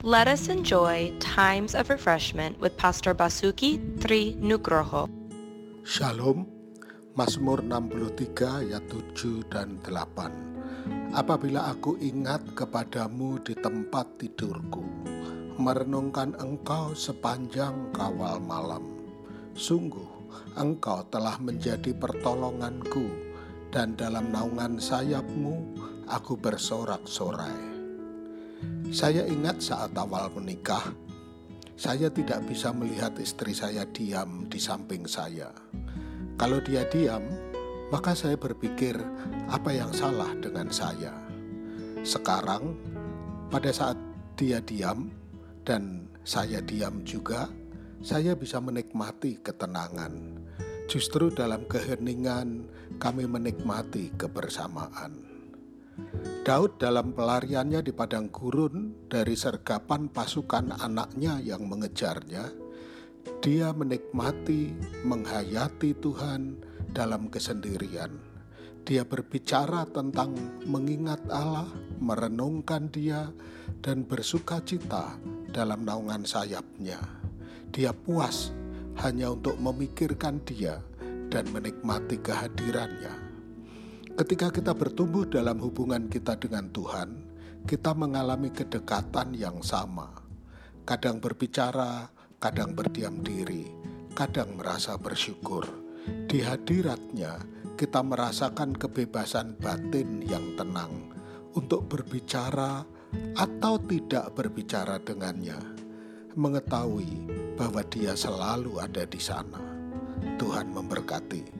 Let us enjoy times of refreshment with Pastor Basuki Tri Nugroho. Shalom, Mazmur 63 ayat 7 dan 8. Apabila aku ingat kepadamu di tempat tidurku, merenungkan engkau sepanjang kawal malam. Sungguh, engkau telah menjadi pertolonganku, dan dalam naungan sayapmu aku bersorak-sorai. Saya ingat saat awal menikah, saya tidak bisa melihat istri saya diam di samping saya. Kalau dia diam, maka saya berpikir apa yang salah dengan saya. Sekarang, pada saat dia diam dan saya diam juga, saya bisa menikmati ketenangan. Justru dalam keheningan, kami menikmati kebersamaan. Daud dalam pelariannya di padang gurun dari sergapan pasukan anaknya yang mengejarnya, dia menikmati, menghayati Tuhan dalam kesendirian. Dia berbicara tentang mengingat Allah, merenungkan Dia, dan bersuka cita dalam naungan sayapnya. Dia puas hanya untuk memikirkan Dia dan menikmati kehadirannya. Ketika kita bertumbuh dalam hubungan kita dengan Tuhan, kita mengalami kedekatan yang sama. Kadang berbicara, kadang berdiam diri, kadang merasa bersyukur. Di hadiratnya, kita merasakan kebebasan batin yang tenang untuk berbicara atau tidak berbicara dengannya, mengetahui bahwa Dia selalu ada di sana. Tuhan memberkati.